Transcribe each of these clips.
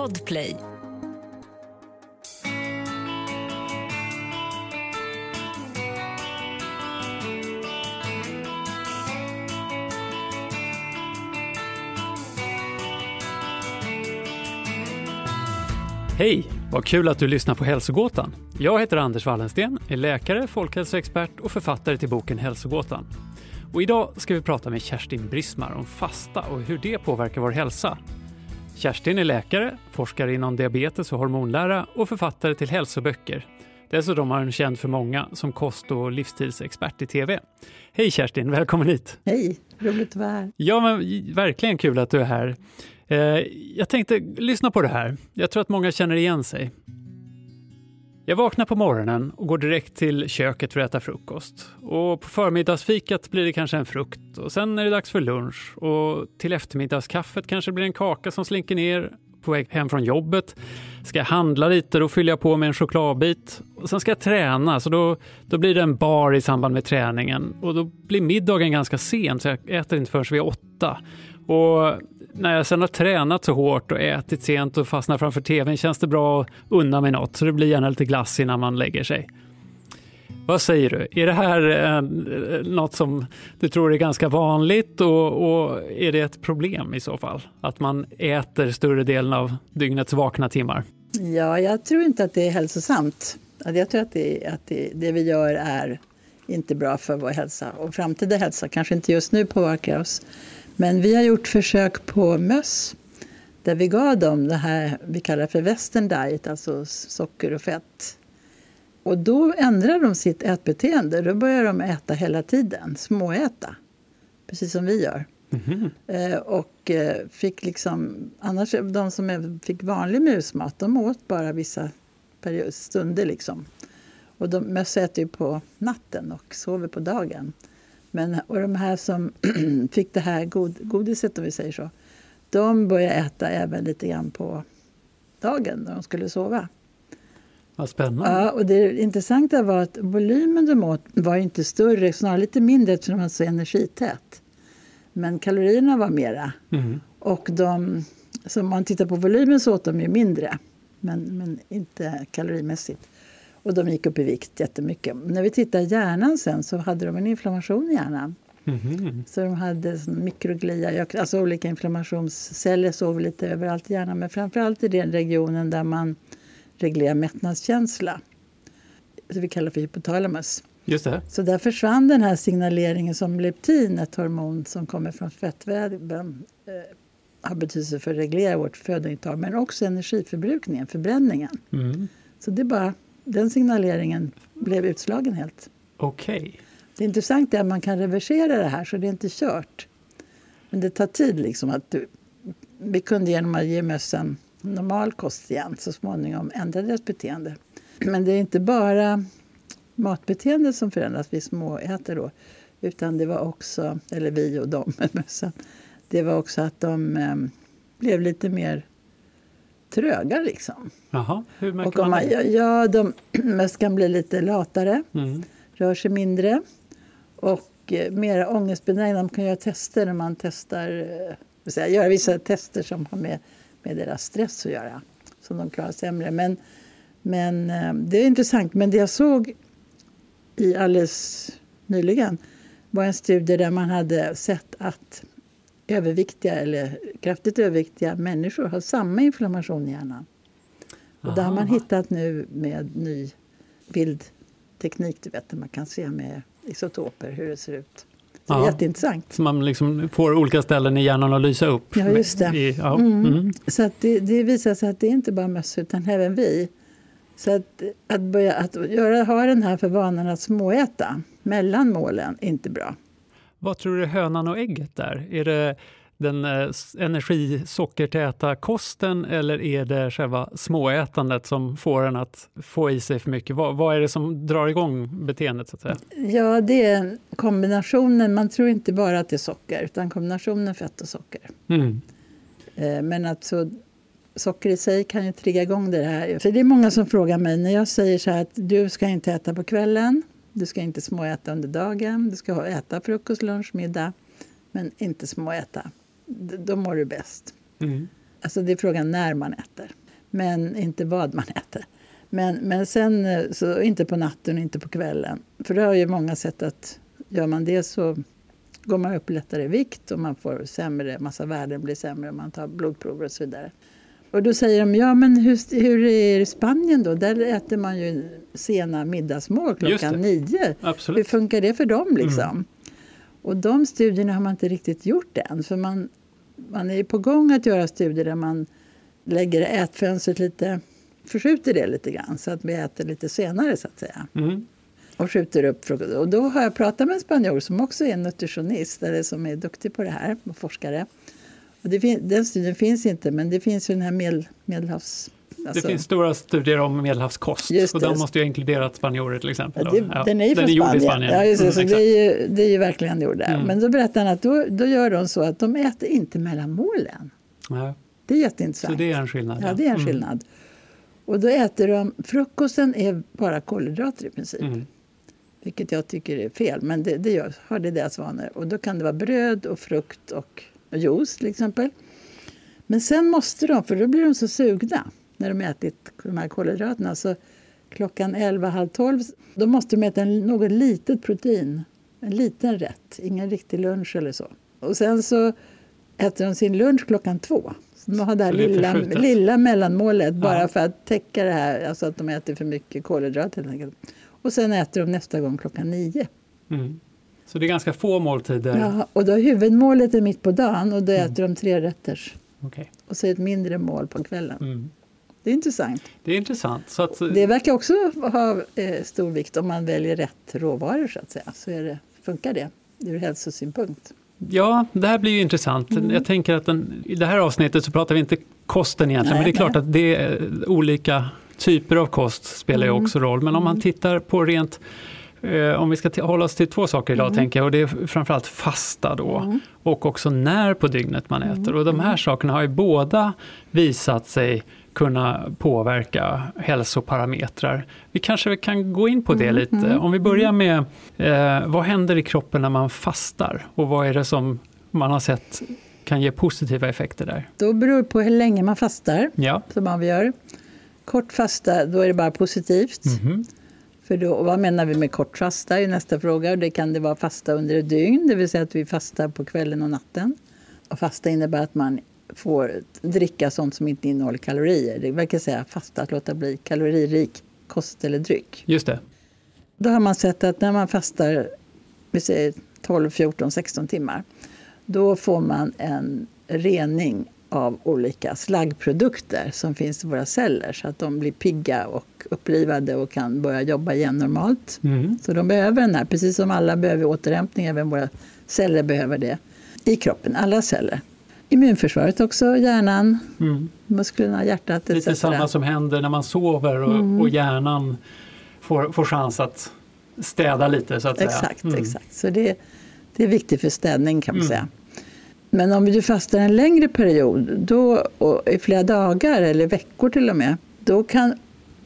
Podplay. Hej! Vad kul att du lyssnar på Hälsogåtan. Jag heter Anders Wallensten, är läkare, folkhälsoexpert och författare till boken Hälsogåtan. Och idag ska vi prata med Kerstin Brismar om fasta och hur det påverkar vår hälsa. Kerstin är läkare, forskare inom diabetes och hormonlära och författare till hälsoböcker. Dessutom har hon känd för många som kost och livsstilsexpert i TV. Hej Kerstin, välkommen hit! Hej, roligt att vara här. Ja, men verkligen kul att du är här. Eh, jag tänkte lyssna på det här. Jag tror att många känner igen sig. Jag vaknar på morgonen och går direkt till köket för att äta frukost. Och på förmiddagsfikat blir det kanske en frukt och sen är det dags för lunch och till eftermiddagskaffet kanske blir en kaka som slinker ner på väg hem från jobbet. Ska jag handla lite, då fyller jag på med en chokladbit. Och sen ska jag träna, så då, då blir det en bar i samband med träningen. Och då blir middagen ganska sen, så jag äter inte förrän vid åtta. Och när jag sen har tränat så hårt och ätit sent och fastnat framför tvn känns det bra att unna mig något. Så det blir gärna lite glass innan man lägger sig. Vad säger du? Är det här eh, något som du tror är ganska vanligt och, och, är det ett problem i så fall? Att man äter större delen av dygnets vakna timmar? Ja, jag tror inte att det är hälsosamt. Jag tror att det, att det, det vi gör är inte bra för vår hälsa. Och framtida hälsa kanske inte just nu påverkar oss. Men vi har gjort försök på möss där vi gav dem det här vi kallar för western diet, alltså socker och fett. Och då ändrade de sitt ätbeteende. Då började de äta hela tiden, småäta. Precis som vi gör. Mm -hmm. och eh, fick liksom, annars, de som fick vanlig musmat, de åt bara vissa stunder. Liksom. Och de, möss äter ju på natten och sover på dagen. Men, och de här som fick det här god, godiset, om vi säger så, de började äta även lite grann på dagen när de skulle sova. Vad spännande. Ja, och det intressanta var att volymen de åt var inte större, snarare lite mindre eftersom de var så energität. Men kalorierna var mera. Mm. Och de, så om man tittar på volymen så åt de ju mindre, men, men inte kalorimässigt. Och de gick upp i vikt jättemycket. När vi tittade i hjärnan sen så hade de en inflammation i hjärnan. Mm. Så de hade mikroglia, alltså olika inflammationsceller såg lite överallt i hjärnan. Men framförallt i den regionen där man reglerar mättnadskänsla. Så vi kallar för hypotalamus. Just det. Så där försvann den här signaleringen som leptin, ett hormon som kommer från fettväven, eh, har betydelse för att reglera vårt födointag men också energiförbrukningen, förbränningen. Mm. Så det bara den signaleringen blev utslagen helt. Okej. Okay. Det intressanta är att man kan reversera det här så det är inte kört. Men det tar tid. liksom att du, Vi kunde genom att ge mössen normal kost igen så småningom ändra deras beteende. Men det är inte bara matbeteende som förändras, vi småäter då. Utan det var också, eller vi och de med mössen, det var också att de eh, blev lite mer tröga. Liksom. Jaha, hur märker och man, man det? Ja, de mest kan bli lite latare, mm. rör sig mindre och eh, mer ångestbenägna. De kan göra tester när man testar, eh, säga, göra vissa tester som har med, med deras stress att göra, som de klarar sämre. Men, men eh, det är intressant. Men det jag såg i alldeles nyligen var en studie där man hade sett att överviktiga eller kraftigt överviktiga människor har samma inflammation i hjärnan. Och det har man hittat nu med ny bildteknik, du vet, där man kan se med isotoper hur det ser ut. Det är ja, jätteintressant. Så man liksom får olika ställen i hjärnan att lysa upp? Ja, just det. I, ja. Mm. Mm. Så att det, det visar sig att det är inte bara möss, utan även vi. Så att, att, börja, att göra, ha den här för vanan att småäta mellan målen är inte bra. Vad tror du är hönan och ägget där? Är det den eh, energisockertäta kosten eller är det själva småätandet som får en att få i sig för mycket? Vad, vad, är det som drar igång beteendet? Så att säga? Ja, det är kombinationen. Man tror inte bara att det är socker, utan kombinationen fett och socker. Mm. Eh, men alltså, socker i sig kan ju trigga igång det här. För det är många som frågar mig när jag säger så här att du ska inte äta på kvällen, du ska inte småäta under dagen, du ska äta frukost, lunch, middag, men inte småäta. Då mår du bäst. Mm. Alltså det är frågan när man äter, men inte vad man äter. Men, men sen eh, så inte på natten och inte på kvällen. För det har ju många sätt att gör man det så går man upp lättare i vikt och man får sämre, massa värden blir sämre, man tar blodprover och så vidare. Och då säger de, ja men hur, hur är Spanien då? Där äter man ju sena middagsmål klockan nio. Absolut. Hur funkar det för dem liksom? Mm. Och de studierna har man inte riktigt gjort än. För man, man är på gång att göra studier där man lägger ätfönstret lite, förskjuter det lite grann så att vi äter lite senare så att säga. Mm. Och skjuter upp frukost. Och då har jag pratat med en spanjor som också är nutritionist, eller som är duktig på det här, och forskare. Det den studien finns inte, men det finns ju den här medel, medelhavs... Alltså, det finns stora studier om medelhavskost och de måste ju ha inkluderat spanjorer till exempel. Ja, det, ja, den är ju från Spanien. I Spanien. Ja, just det, mm, så det är, ju, det är ju verkligen gjord där. Mm. Men då berättar han att då, då gör de så att de äter inte mellan målen. Ja. Det är jätteintressant. Så det är en skillnad? Ja, det är en mm. skillnad. Och då äter de, frukosten är bara kolhydrater i princip. Mm. Vilket jag tycker är fel, men det, det gör, har det deras vanor. Och då kan det vara bröd och frukt och juice till exempel. Men sen måste de, för då blir de så sugna när de ätit de här kolhydraterna. Så klockan 11, halv 12, då måste de äta något litet protein. En liten rätt, ingen riktig lunch eller så. Och sen så äter de sin lunch klockan två. Så de har det här lilla, lilla mellanmålet bara för att täcka det här, alltså att de äter för mycket kolhydrater. Och sen äter de nästa gång klockan nio. Mm. Så det är ganska få måltider? Ja, och då huvudmålet är mitt på dagen och då mm. äter de tre rätters. Okay. Och så ett mindre mål på kvällen. Mm. Det är intressant. Det är intressant. Så att, det verkar också ha eh, stor vikt om man väljer rätt råvaror så att säga. Så det, funkar det ur hälsosynpunkt. Ja, det här blir ju intressant. Mm. Jag tänker att den, i det här avsnittet så pratar vi inte kosten egentligen, nej, men det är nej. klart att det är olika typer av kost spelar ju mm. också roll. Men om man mm. tittar på rent Eh, om vi ska hålla oss till två saker idag, mm. tänker jag, och det är framförallt fasta då, mm. och också när på dygnet man äter. Mm. Och de här mm. sakerna har ju båda visat sig kunna påverka hälsoparametrar. Vi kanske kan gå in på det mm. lite. Om vi börjar med, eh, vad händer i kroppen när man fastar? Och vad är det som man har sett kan ge positiva effekter där? Då beror det på hur länge man fastar, ja. som avgör. Kort fasta, då är det bara positivt. Mm. För då, vad menar vi med kort fasta är nästa fråga. Det kan det vara fasta under ett dygn, det vill säga att vi fastar på kvällen och natten. Och fasta innebär att man får dricka sånt som inte innehåller kalorier. Det verkar säga fasta, att låta bli kaloririk kost eller dryck. Just det. Då har man sett att när man fastar vi säger 12, 14, 16 timmar då får man en rening av olika slaggprodukter som finns i våra celler så att de blir pigga och upplivade och kan börja jobba igen normalt. Mm. Så de behöver den här, precis som alla behöver återhämtning, även våra celler behöver det i kroppen, alla celler. Immunförsvaret också, hjärnan, mm. musklerna, hjärtat etc. Lite samma som händer när man sover och, mm. och hjärnan får, får chans att städa lite så att exakt, säga. Mm. Exakt, så det, det är viktigt för städning kan man mm. säga. Men om du fastar en längre period, då, i flera dagar eller veckor till och med, då kan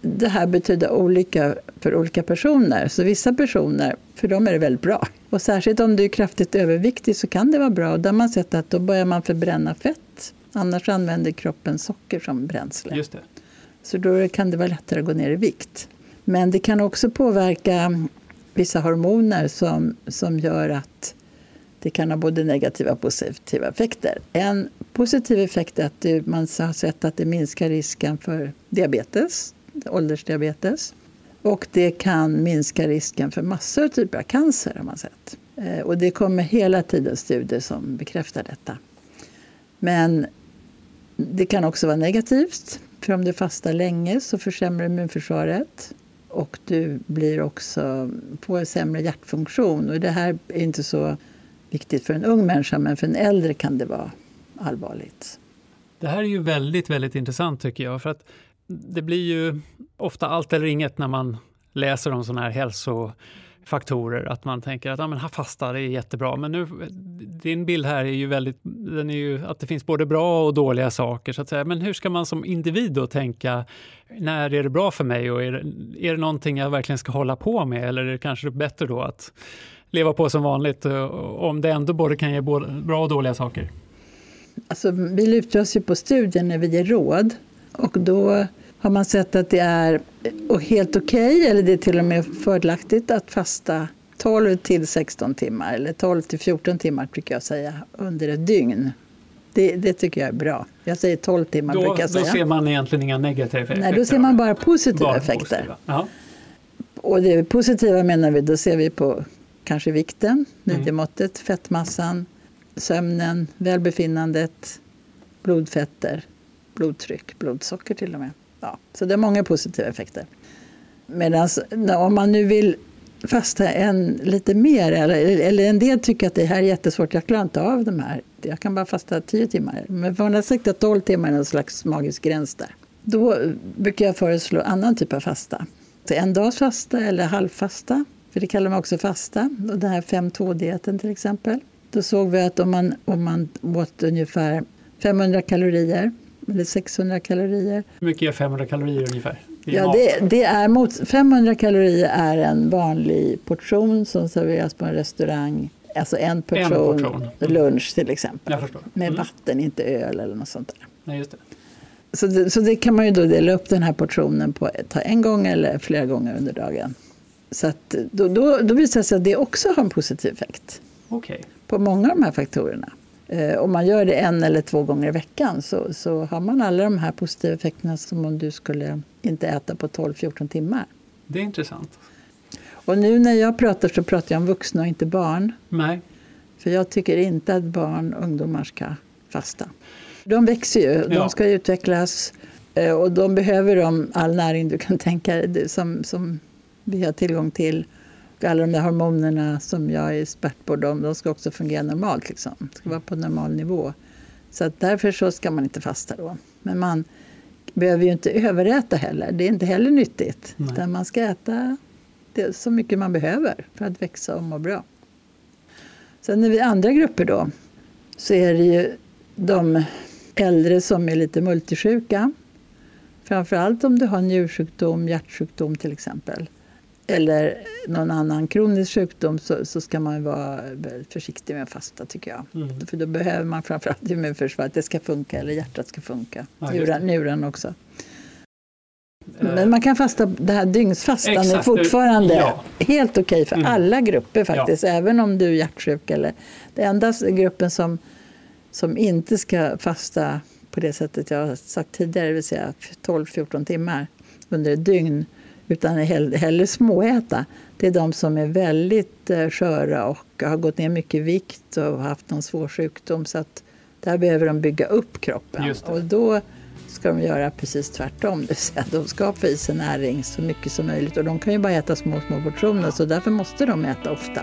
det här betyda olika för olika personer. Så vissa personer, för dem är det väldigt bra. Och särskilt om du är kraftigt överviktig så kan det vara bra. Där har man sett att då börjar man förbränna fett. Annars använder kroppen socker som bränsle. Just det. Så då kan det vara lättare att gå ner i vikt. Men det kan också påverka vissa hormoner som, som gör att det kan ha både negativa och positiva effekter. En positiv effekt är att man har sett att det minskar risken för diabetes, åldersdiabetes. Och det kan minska risken för massor av typer av cancer har man sett. Eh, och det kommer hela tiden studier som bekräftar detta. Men det kan också vara negativt. För om du fastar länge så försämrar immunförsvaret. Och du blir också, får sämre hjärtfunktion. Och det här är inte så viktigt för en ung människa, men för en äldre kan det vara allvarligt. Det här är ju väldigt, väldigt intressant tycker jag, för att det blir ju ofta allt eller inget när man läser om sådana här hälsofaktorer, att man tänker att ja, men fasta det är jättebra. Men nu, din bild här är ju väldigt, den är ju att det finns både bra och dåliga saker. så att säga. Men hur ska man som individ då tänka, när är det bra för mig och är det, är det någonting jag verkligen ska hålla på med eller är det kanske bättre då att leva på som vanligt eh, om det ändå både kan ge bra och dåliga saker? alltså, vi lutar oss ju på studier när vi ger råd. Och då har man sett att det är helt okej, okay, eller det är till och med fördelaktigt att fasta 12 till 16 timmar, eller 12 till 14 timmar brukar jag säga, under ett dygn. Det, det, tycker jag är bra. Jag säger 12 timmar då, brukar jag säga. Då ser man egentligen inga negativa effekter? Nej, då ser man bara positiva bara effekter. Positiva. Och det positiva menar vi, då ser vi på kanske vikten, midjemåttet, mm. fettmassan, sömnen, välbefinnandet, blodfetter, blodtryck, blodsocker till och med. Ja, så det är många positiva effekter. Medan om man nu vill fasta en lite mer, eller, eller en del tycker att det här är jättesvårt, jag klarar inte av de här, jag kan bara fasta 10 timmar. Men man har sagt att 12 timmar är en slags magisk gräns där. Då brukar jag föreslå annan typ av fasta. Så en dags fasta eller halvfasta, för det kallar man också fasta. Och den här 5-2-dieten till exempel. Då såg vi att om man, om man åt ungefär 500 kalorier eller 600 kalorier. Hur mycket är 500 kalorier ungefär? Ja, det, det, är mot, 500 kalorier är en vanlig portion som serveras på en restaurang. Alltså en portion, en portion. Mm. lunch till exempel. Med mm. vatten, inte öl eller något sånt där. Nej, just det. Så, det, så det kan man ju då dela upp den här portionen på ta en gång eller flera gånger under dagen. Så att då, då, då visar det sig att det också har en positiv effekt. Okay. På många av de här faktorerna. Eh, om man gör det en eller två gånger i veckan så, så har man alla de här positiva effekterna som om du skulle inte äta på 12-14 timmar. Det är intressant. Och nu när jag pratar så pratar jag om vuxna och inte barn. Nej. För jag tycker inte att barn och ungdomar ska fasta. De växer ju, de ska utvecklas eh, och de behöver de all näring du kan tänka dig som, som vi har tillgång till. Alla de där hormonerna som jag är expert på, de, de ska också fungera normalt. Liksom. De ska vara på normal nivå. Så att därför så ska man inte fasta då. Men man behöver ju inte överäta heller. Det är inte heller nyttigt. Utan man ska äta det så mycket man behöver för att växa och må bra. Sen när vi andra grupper då, så är det ju de äldre som är lite multisjuka. Framförallt om du har njursjukdom, hjärtsjukdom till exempel. Eller någon annan kronisk sjukdom så, så ska man vara försiktig med att fasta tycker jag. Mm. För då behöver man framförallt immunförsvaret, det ska funka eller hjärtat ska funka. Ja, njuren, njuren också. Men man kan fasta, det här dygnsfastan Exakt. är fortfarande ja. helt okej okay för mm. alla grupper faktiskt. Ja. Även om du är hjärtsjuk. Eller, det enda gruppen som som inte ska fasta på det sättet jag har sagt tidigare, det vill säga 12-14 timmar under ett dygn, utan hellre småäta. Det är de som är väldigt eh, sköra och har gått ner mycket vikt och haft någon svår sjukdom. Så att där behöver de bygga upp kroppen. Och då ska de göra precis tvärtom. Det vill säga, de ska få i sig näring så mycket som möjligt. Och de kan ju bara äta små, små portioner, så därför måste de äta ofta.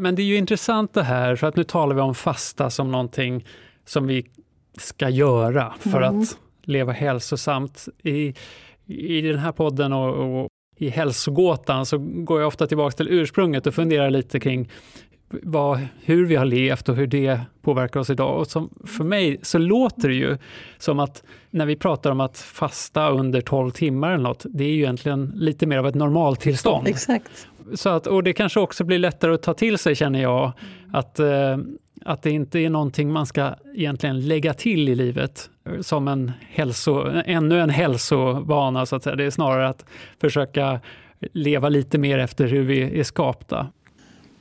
Men det är ju intressant det här, för att nu talar vi om fasta som någonting som vi ska göra för mm. att leva hälsosamt. I, I den här podden och, och i hälsogåtan så går jag ofta tillbaka till ursprunget och funderar lite kring vad, hur vi har levt och hur det påverkar oss idag. Och som, för mig så låter det ju som att när vi pratar om att fasta under 12 timmar eller något, det är ju egentligen lite mer av ett normaltillstånd. Exakt. Så att, och det kanske också blir lättare att ta till sig känner jag, att, eh, att det inte är någonting man ska egentligen lägga till i livet som en hälso, ännu en hälsovana så att säga. Det är snarare att försöka leva lite mer efter hur vi är skapta.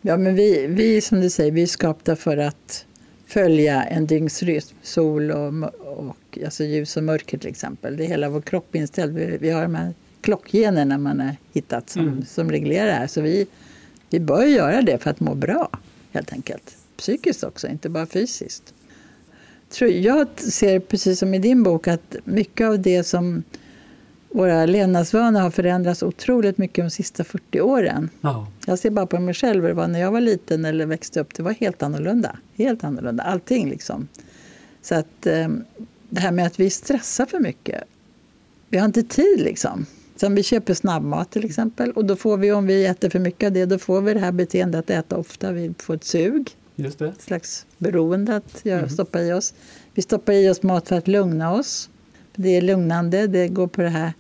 Ja, men vi, vi som du säger, vi är skapta för att följa en dygnsrytm, sol och, och alltså ljus och mörker till exempel. Det är hela vår kropp inställd. Vi, vi har de här klockgenerna man har hittat som, mm. som reglerar det här. Så vi, vi bör göra det för att må bra, helt enkelt. Psykiskt också, inte bara fysiskt. jag ser precis som i din bok att mycket av det som våra levnadsvanor har förändrats otroligt mycket de sista 40 åren. Ja. Jag ser bara på mig själv hur det var när jag var liten eller växte upp. Det var helt annorlunda. Helt annorlunda. Allting liksom. Så att ehm, det här med att vi stressar för mycket. Vi har inte tid liksom. Som vi köper snabbmat till exempel. Och då får vi, om vi äter för mycket av det, då får vi det här beteendet att äta ofta. Vi får ett sug. Just det. Ett slags beroende att göra, mm. stoppa i oss. Vi stoppar i oss mat för att lugna oss. Det är lugnande. Det går på det här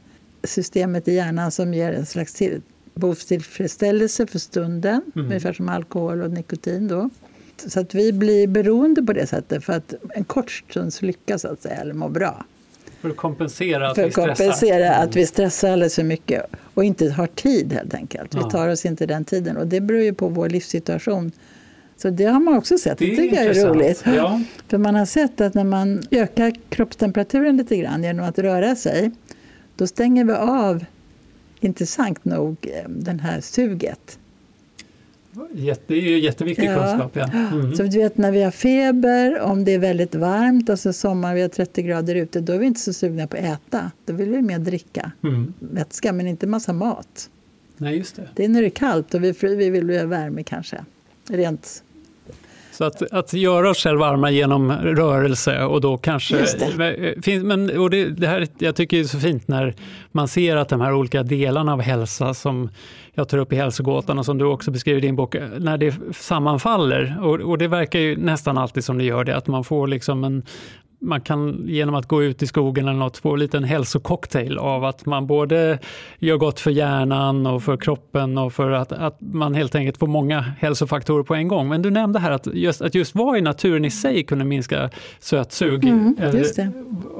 systemet i hjärnan som ger en slags till, behovstillfredsställelse för stunden. Mm. Ungefär som alkohol och nikotin. Då. Så att vi blir beroende på det sättet för att en kort stunds lycka, så att säga, eller må bra. För att kompensera att för vi stressar? kompensera att vi stressar alldeles för mycket och inte har tid helt enkelt. Vi tar oss inte den tiden och det beror ju på vår livssituation. Så det har man också sett. Det, det tycker jag är roligt. Ja. För man har sett att när man ökar kroppstemperaturen lite grann genom att röra sig, då stänger vi av, intressant nog, eh, den här suget. Det är ju jätteviktig ja. kunskap. Ja. Mm. Så du vet när vi har feber, om det är väldigt varmt och så sommar vi har 30 grader ute, då är vi inte så sugna på att äta. Då vill vi mer dricka mm. vätska, men inte massa mat. Nej, just det. det är när det är kallt och vi, vi vill ha värme kanske. Rent så att, att göra oss själva varma genom rörelse och då kanske... Men, och det, det, här, jag tycker det är så fint när man ser att de här olika delarna av hälsa som jag tar upp i hälsogåtan och som du också beskriver i din bok, när det sammanfaller. Och, och det verkar ju nästan alltid som det gör det, att man får liksom en man kan genom att gå ut i skogen eller något få en liten hälsococktail av att man både gör gott för hjärnan och för kroppen och för att, att man helt enkelt får många hälsofaktorer på en gång. Men du nämnde här att just, att just vara i naturen i sig kunde minska sötsug. Mm, just det.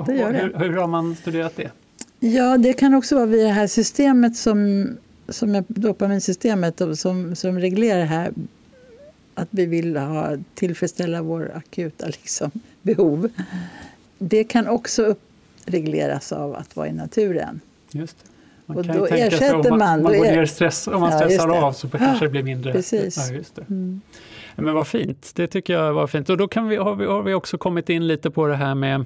det gör det. Hur, hur har man studerat det? Ja, det kan också vara via det här systemet som, som är dopaminsystemet som, som reglerar det här att vi vill ha, tillfredsställa vår akuta liksom, behov. Det kan också uppregleras av att vara i naturen. Just det. Man och då ersätter man... Om man, man går ner stress, om man stressar ja, av så kanske det blir mindre. Precis. Ja, just det. Mm. Men vad fint, det tycker jag var fint. Och då kan vi, har, vi, har vi också kommit in lite på det här med,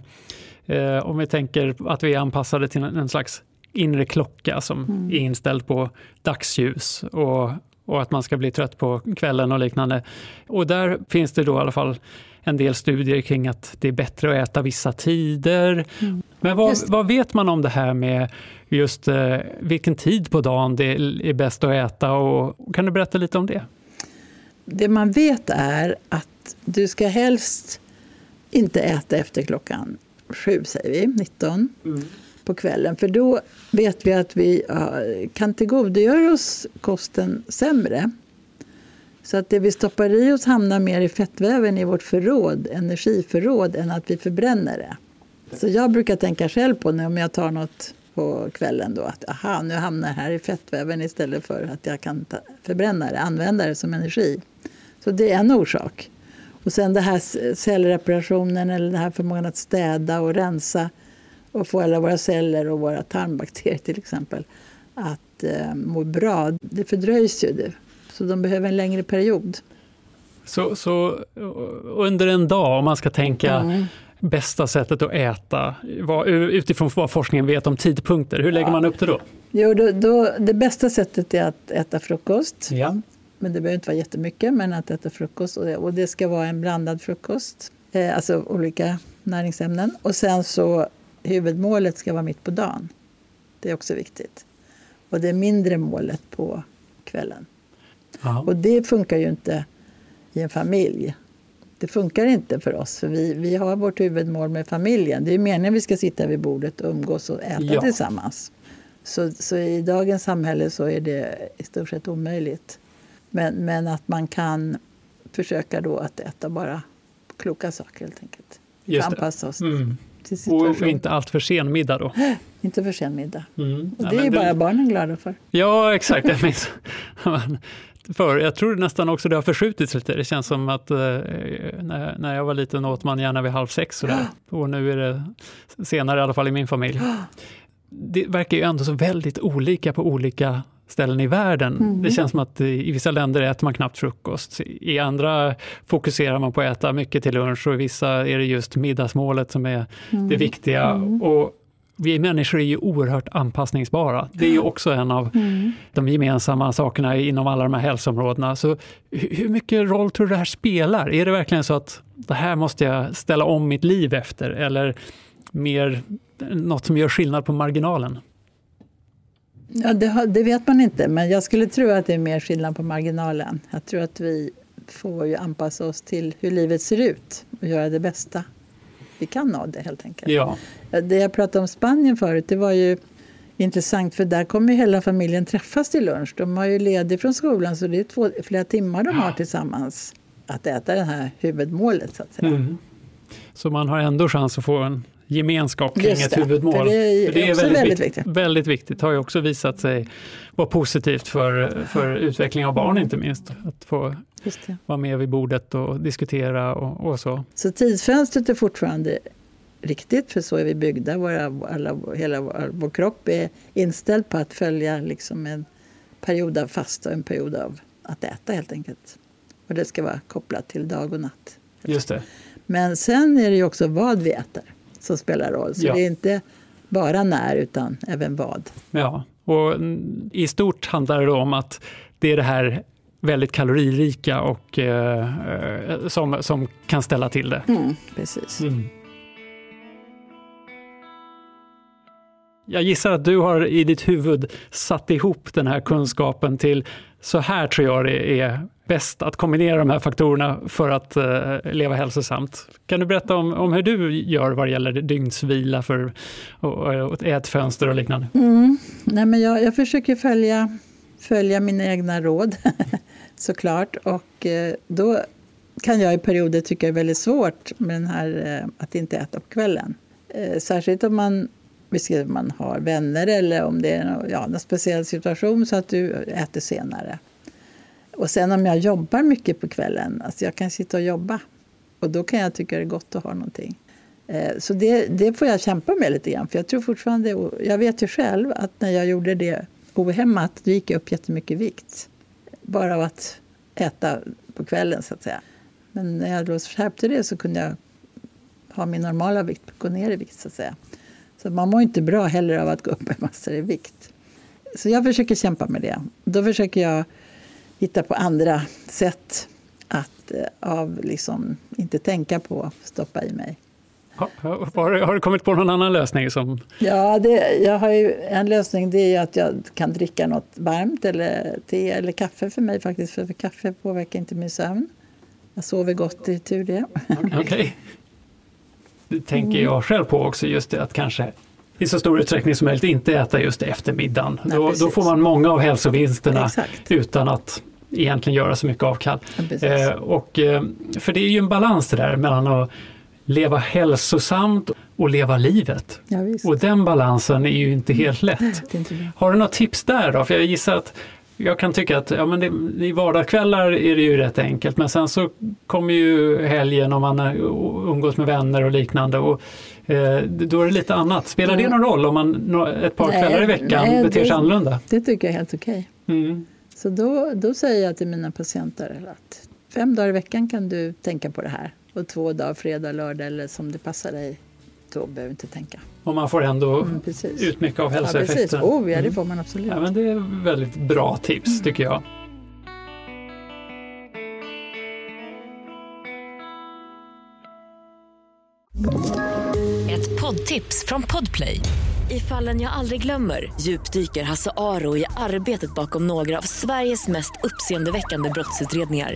eh, om vi tänker att vi är anpassade till en, en slags inre klocka som mm. är inställd på dagsljus och och att man ska bli trött på kvällen och liknande. Och där finns det då i alla fall en del studier kring att det är bättre att äta vissa tider. Mm. Men vad, vad, vet man om det här med just eh, vilken tid på dagen det är bäst att äta? Och, kan du berätta lite om det? Det man vet är att du ska helst inte äta efter klockan sju, säger vi, 19. Mm på kvällen. För då vet vi att vi kan tillgodogöra oss kosten sämre. Så att det vi stoppar i oss hamnar mer i fettväven i vårt förråd, energiförråd, än att vi förbränner det. Så jag brukar tänka själv på när om jag tar något på kvällen då att aha, nu hamnar det här i fettväven istället för att jag kan ta, förbränna det, använda det som energi. Så det är en orsak. Och sen det här cellreparationen eller den här förmågan att städa och rensa och få alla våra celler och våra tarmbakterier till exempel att eh, må bra. Det fördröjs ju, det så de behöver en längre period. Så, så under en dag, om man ska tänka mm. bästa sättet att äta, vad, utifrån vad forskningen vet om tidpunkter, hur lägger ja. man upp det då? Jo, då, då? Det bästa sättet är att äta frukost. Ja. Men det behöver inte vara jättemycket, men att äta frukost. Och det, och det ska vara en blandad frukost, eh, alltså olika näringsämnen. Och sen så huvudmålet ska vara mitt på dagen. Det är också viktigt. Och det mindre målet på kvällen. Aha. Och det funkar ju inte i en familj. Det funkar inte för oss, för vi, vi har vårt huvudmål med familjen. Det är meningen att vi ska sitta vid bordet och umgås och äta ja. tillsammans. Så, så i dagens samhälle så är det i stort sett omöjligt. Men, men att man kan försöka då att äta bara kloka saker helt enkelt. Just Anpassa oss. Mm till. Och inte allt för sen middag då? Inte för sen middag. Mm. Och det ja, är ju bara det... barnen glada för. Ja, exakt. Jag, minns. för, jag tror nästan också det har förskjutits lite. Det känns som att eh, när, när jag var liten åt man gärna vid halv sex. Sådär. Och nu är det senare, i alla fall i min familj. Det verkar ju ändå så väldigt olika på olika ställen i världen. Mm. Det känns som att i vissa länder äter man knappt frukost. I andra fokuserar man på att äta mycket till lunch och i vissa är det just middagsmålet som är mm. det viktiga. Mm. Och vi människor är ju oerhört anpassningsbara. Det är ju också en av mm. de gemensamma sakerna inom alla de här hälsoområdena. Så hur mycket roll tror du det här spelar? Är det verkligen så att det här måste jag ställa om mitt liv efter? Eller mer något som gör skillnad på marginalen? Ja, det, det, vet man inte, men jag skulle tro att det är mer skillnad på marginalen. Jag tror att vi får ju anpassa oss till hur livet ser ut och göra det bästa vi kan av det helt enkelt. Ja. Det jag pratade om Spanien förut, det var ju intressant för där kommer ju hela familjen träffas till lunch. De har ju ledigt från skolan så det är två, flera timmar de har tillsammans att äta det här huvudmålet så att säga. Mm. Så man har ändå chans att få en gemenskap kring Just ett huvudmål. För det är, för det är väldigt, väldigt viktigt. Väldigt viktigt, har ju också visat sig vara positivt för, för utveckling av barn inte minst. Att få vara med vid bordet och diskutera och, och, så. Så tidsfönstret är fortfarande riktigt, för så är vi byggda. Våra, alla, hela vår, vår kropp är inställd på att följa liksom en period av fasta och en period av att äta helt enkelt. Och det ska vara kopplat till dag och natt. Just det. Men sen är det ju också vad vi äter som spelar roll. Så ja. det är inte bara när, utan även vad. Ja, och i stort handlar det om att det är det här väldigt kaloririka och eh, som, som kan ställa till det. Mm, precis. Mm. Jag gissar att du har i ditt huvud satt ihop den här kunskapen till så här tror jag det är bäst att kombinera de här faktorerna för att uh, leva hälsosamt. Kan du berätta om, om hur du gör vad det gäller dygnsvila för och, och ätfönster och liknande? Mm. Nej, men jag, jag försöker följa, följa mina egna råd såklart och eh, då kan jag i perioder tycka det är väldigt svårt med den här eh, att inte äta på kvällen. Eh, särskilt om man man har vänner eller om det är en, ja, en speciell situation så att du äter senare. Och sen om jag jobbar mycket på kvällen, alltså jag kan sitta och jobba och då kan jag tycka det är gott att ha någonting. Så det, det får jag kämpa med lite grann, för jag tror fortfarande, jag vet ju själv att när jag gjorde det ohämmat, då gick jag upp jättemycket vikt. Bara av att äta på kvällen så att säga. Men när jag då skärpte det så kunde jag ha min normala vikt, gå ner i vikt så att säga. Så man mår inte bra heller av att gå upp en massa i vikt. Så jag försöker kämpa med det. Då försöker jag hitta på andra sätt att eh, av liksom, inte tänka på stoppa i mig. Har, har, du kommit på någon annan lösning? Som... Ja, det, jag har en lösning det är att jag kan dricka något varmt eller te eller kaffe för mig faktiskt. För, kaffe påverkar inte min sömn. Jag sover gott i tur det. Okej. Okay. Det tänker jag själv på också, just det att kanske i så stor utsträckning som möjligt inte äta just eftermiddagen. Nej, då, då, får man många av hälsovinsterna Exakt. utan att egentligen göra så mycket avkall. Ja, eh, och, eh, för det är ju en balans det där mellan att leva hälsosamt och leva livet. Ja, och den balansen är ju inte helt lätt. Inte Har du något tips där då? För jag gissar att jag kan tycka att ja, men det, i vardagskvällar är det ju rätt enkelt men sen så kommer ju helgen om man umgås med vänner och liknande och eh, då är det lite annat. Spelar det någon roll om man ett par nej, kvällar i veckan nej, beter sig annorlunda? Det tycker jag är helt okej. Okay. Mm. Så då, då säger jag till mina patienter att fem dagar i veckan kan du tänka på det här och två dagar, fredag, lördag eller som det passar dig då behöver du inte tänka. Och man får ändå mm, ut mycket av hälsoeffekterna. Ja, oh, ja, det mm. får man absolut. Ja, men det är väldigt bra tips mm. tycker jag. Ett poddtips från Podplay. I fallen jag aldrig glömmer djupdyker Hasse Aro i arbetet bakom några av Sveriges mest uppseendeväckande brottsutredningar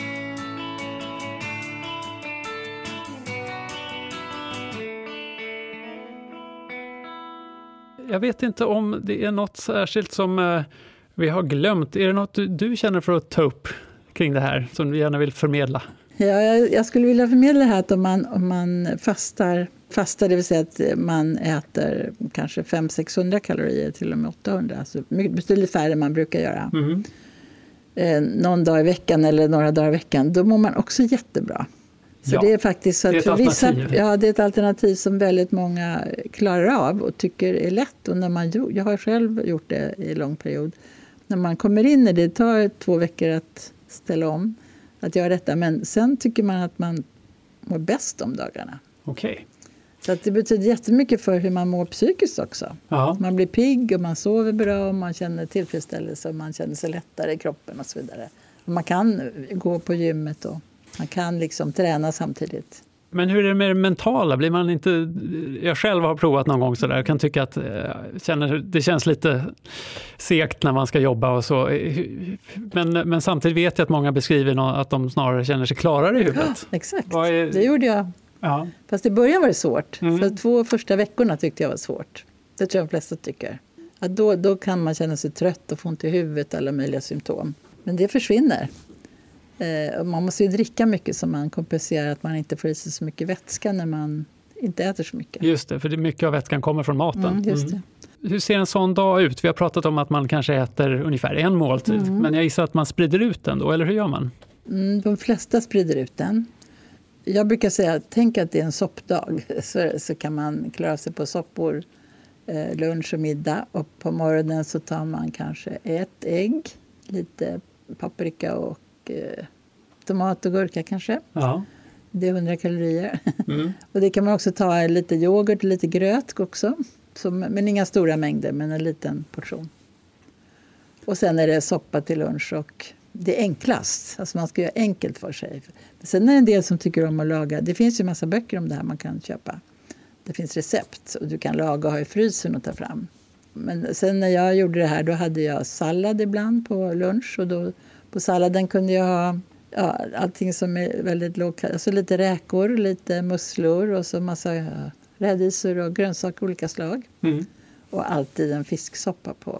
Jag vet inte om det är något särskilt som eh, vi har glömt. Är det något du, du känner för att ta upp kring det här, som du gärna vill förmedla? Ja, jag, jag skulle vilja förmedla här att om man, om man fastar Fasta, det vill säga att man äter kanske 500-600 kalorier, till och med 800. Alltså betydligt färre än man brukar göra. Mm. Eh, någon dag i veckan eller några dagar i veckan, då mår man också jättebra. Så ja, det är faktiskt så att för vissa, ja, det är ett alternativ som väldigt många klarar av och tycker är lätt. Och när man, jag har själv gjort det i lång period. När man kommer in i det, det tar två veckor att ställa om, att göra detta. Men sen tycker man att man mår bäst de dagarna. Okej. Okay. Så att det betyder jättemycket för hur man mår psykiskt också. Ja. Man blir pigg och man sover bra och man känner tillfredsställelse och man känner sig lättare i kroppen och så vidare. Och man kan gå på gymmet och man kan liksom träna samtidigt. Men hur är det med det mentala? Blir man inte, jag själv har provat någon gång sådär, kan tycka att eh, känner, det känns lite segt när man ska jobba och så. Men, men samtidigt vet jag att många beskriver att de snarare känner sig klarare i huvudet. Ja, exakt, är... det gjorde jag. Ja. Fast i början var det svårt. Mm. För två första veckorna tyckte jag var svårt. Det tror jag de flesta tycker. Att då, då kan man känna sig trött och få ont i huvudet, alla möjliga symptom. Men det försvinner. Eh, man måste ju dricka mycket så man kompenserar att man inte får i sig så mycket vätska när man inte äter så mycket. Just det, för det mycket av vätskan kommer från maten. Mm, just mm. Hur ser en sån dag ut? Vi har pratat om att man kanske äter ungefär en måltid, mm. men jag gissar att man sprider ut den då, eller hur gör man? Mm, de flesta sprider ut den. Jag brukar säga, tänk att det är en soppdag, så, så kan man klara sig på soppor eh, lunch och middag. Och på morgonen så tar man kanske ett ägg, lite paprika och eh, tomat och gurka kanske. Ja. Det är 100 kalorier. Mm. och det kan man också ta lite yoghurt och lite gröt också. Som, men inga stora mängder, men en liten portion. Och sen är det soppa till lunch och det är enklast. Alltså man ska göra enkelt för sig. Sen är det en del som tycker om att laga. Det finns ju massa böcker om det här man kan köpa. Det finns recept och du kan laga och ha i frysen och ta fram. Men sen när jag gjorde det här då hade jag sallad ibland på lunch och då på salladen kunde jag ha ja, allting som är väldigt lågt, alltså lite räkor, lite musslor och så massa ja, rädisor och grönsaker av olika slag. Mm. Och alltid en fisksoppa på,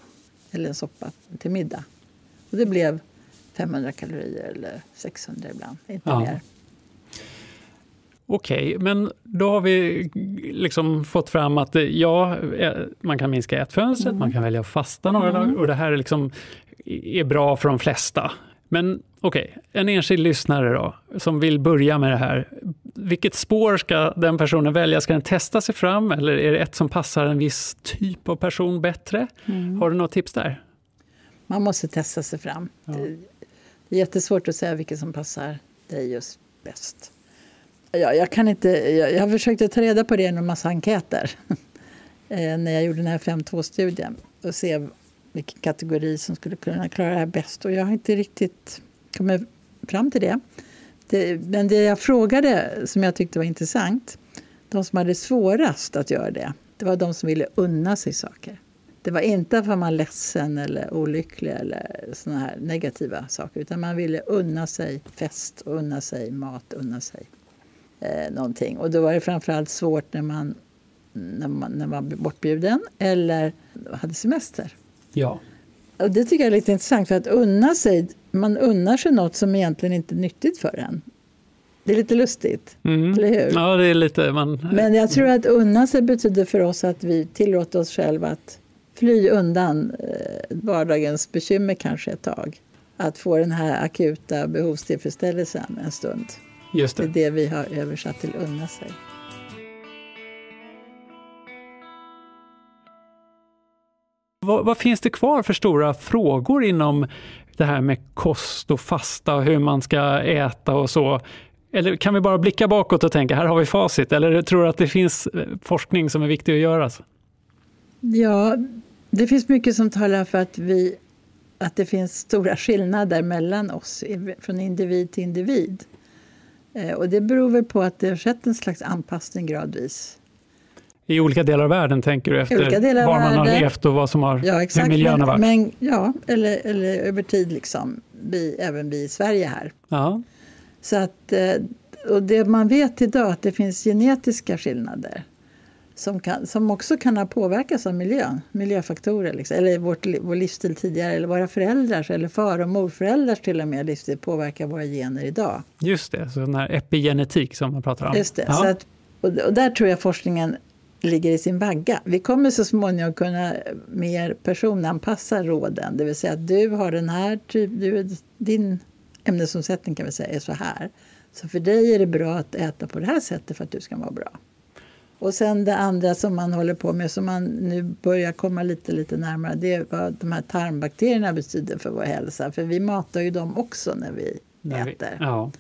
eller en soppa till middag. Och det blev 500 kalorier eller 600 ibland, inte ja. mer. Okej, okay, men då har vi liksom fått fram att ja, eh, man kan minska ätfönstret, mm. man kan välja att fasta några mm. dagar och det här är, liksom, är bra för de flesta. Men okej, okay, en enskild lyssnare då, som vill börja med det här. Vilket spår ska den personen välja? Ska den testa sig fram eller är det ett som passar en viss typ av person bättre? Mm. Har du något tips där? Man måste testa sig fram. Ja. Det är jättesvårt att säga vilket som passar dig just bäst. Ja, jag, kan inte, jag, jag försökte ta reda på det genom en massa enkäter eh, när jag gjorde den här 5.2-studien och se vilken kategori som skulle kunna klara det här bäst. Och jag har inte riktigt kommit fram till det. det. Men det jag frågade, som jag tyckte var intressant, de som hade svårast att göra det, det var de som ville unna sig saker. Det var inte för att man var ledsen eller olycklig eller såna här negativa saker, utan man ville unna sig fest, unna sig mat, unna sig eh, någonting. Och då var det framförallt svårt när man, när man, när man var bortbjuden eller hade semester. Ja. Och det tycker jag är lite intressant, för att unna sig, man unnar sig något som egentligen inte är nyttigt för en. Det är lite lustigt, mm. eller hur? Ja, det är lite... Man... Men jag tror att unna sig betyder för oss att vi tillåter oss själva att fly undan eh, vardagens bekymmer kanske ett tag. Att få den här akuta behovstillfredsställelsen en stund. Just det. det är det vi har översatt till unna sig. Vad, vad, finns det kvar för stora frågor inom det här med kost och fasta och hur man ska äta och så? Eller kan vi bara blicka bakåt och tänka, här har vi facit? Eller tror du att det finns eh, forskning som är viktig att göra? Ja, det finns mycket som talar för att, vi, att det finns stora skillnader mellan oss, från individ till individ. Eh, och det beror väl på att det har skett en slags anpassning gradvis. I olika delar av världen tänker du, efter var man har levt och vad som har, ja, exakt, hur miljön har varit? Men, ja, eller, eller över tid, liksom, vi, även vi i Sverige här. Ja. Så att, eh, och det man vet idag är att det finns genetiska skillnader som, kan, som också kan ha påverkats av miljön, miljöfaktorer. Liksom, eller vårt, vår livsstil tidigare, eller våra föräldrars eller far och morföräldrars till och med livsstil påverkar våra gener idag. Just det, så den här epigenetik som man pratar om. Just det, ja. så att Och, där tror jag forskningen ligger i sin vagga. Vi kommer så småningom kunna mer personanpassa råden. Det vill säga att du har den här typ, du, din ämnesomsättning kan vi säga är så här. Så för dig är det bra att äta på det här sättet för att du ska vara bra. Och sen det andra som man håller på med, som man nu börjar komma lite, lite närmare, det är vad de här tarmbakterierna betyder för vår hälsa. För vi matar ju dem också när vi när äter. Vi, ja.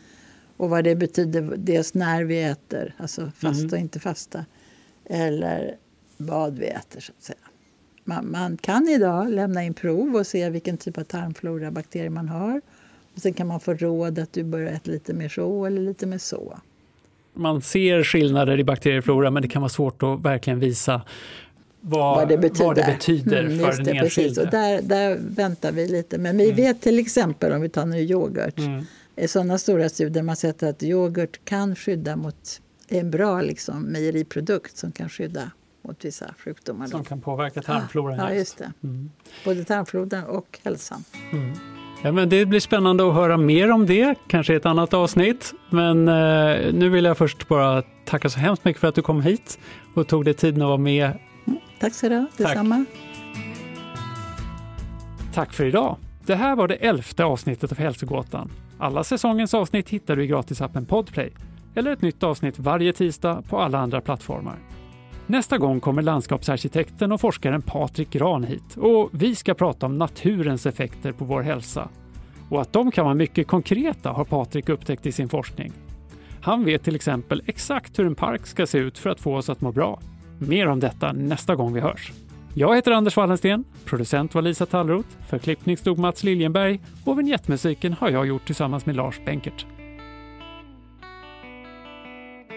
Och vad det betyder, dels när vi äter, alltså fasta mm. och inte fasta, eller vad vi äter så att säga. Man, man, kan idag lämna in prov och se vilken typ av tarmflora bakterier man har. Och sen kan man få råd att du bör äta lite mer så eller lite mer så. Man ser skillnader i bakterieflora men det kan vara svårt att verkligen visa vad, vad det betyder, vad det betyder mm, för den enskilde. Där, där väntar vi lite. Men vi mm. vet till exempel, om vi tar nu yoghurt, mm. i sådana stora studier man sett att yoghurt kan skydda mot, en bra liksom, mejeriprodukt som kan skydda mot vissa sjukdomar. Som kan påverka tarmfloran. Ja, just det. Mm. Både tarmfloran och hälsan. Mm. Ja, men det blir spännande att höra mer om det, kanske i ett annat avsnitt. Men eh, nu vill jag först bara tacka så hemskt mycket för att du kom hit och tog dig tiden att vara med. Tack så du detsamma. Tack för idag. Det här var det elfte avsnittet av Hälsogåtan. Alla säsongens avsnitt hittar du i gratisappen Podplay eller ett nytt avsnitt varje tisdag på alla andra plattformar. Nästa gång kommer landskapsarkitekten och forskaren Patrik Gran hit och vi ska prata om naturens effekter på vår hälsa. Och att de kan vara mycket konkreta har Patrik upptäckt i sin forskning. Han vet till exempel exakt hur en park ska se ut för att få oss att må bra. Mer om detta nästa gång vi hörs. Jag heter Anders Wallensten, producent var Lisa Tallroth, för klippning stod Mats Liljenberg och vignettmusiken har jag gjort tillsammans med Lars Benkert.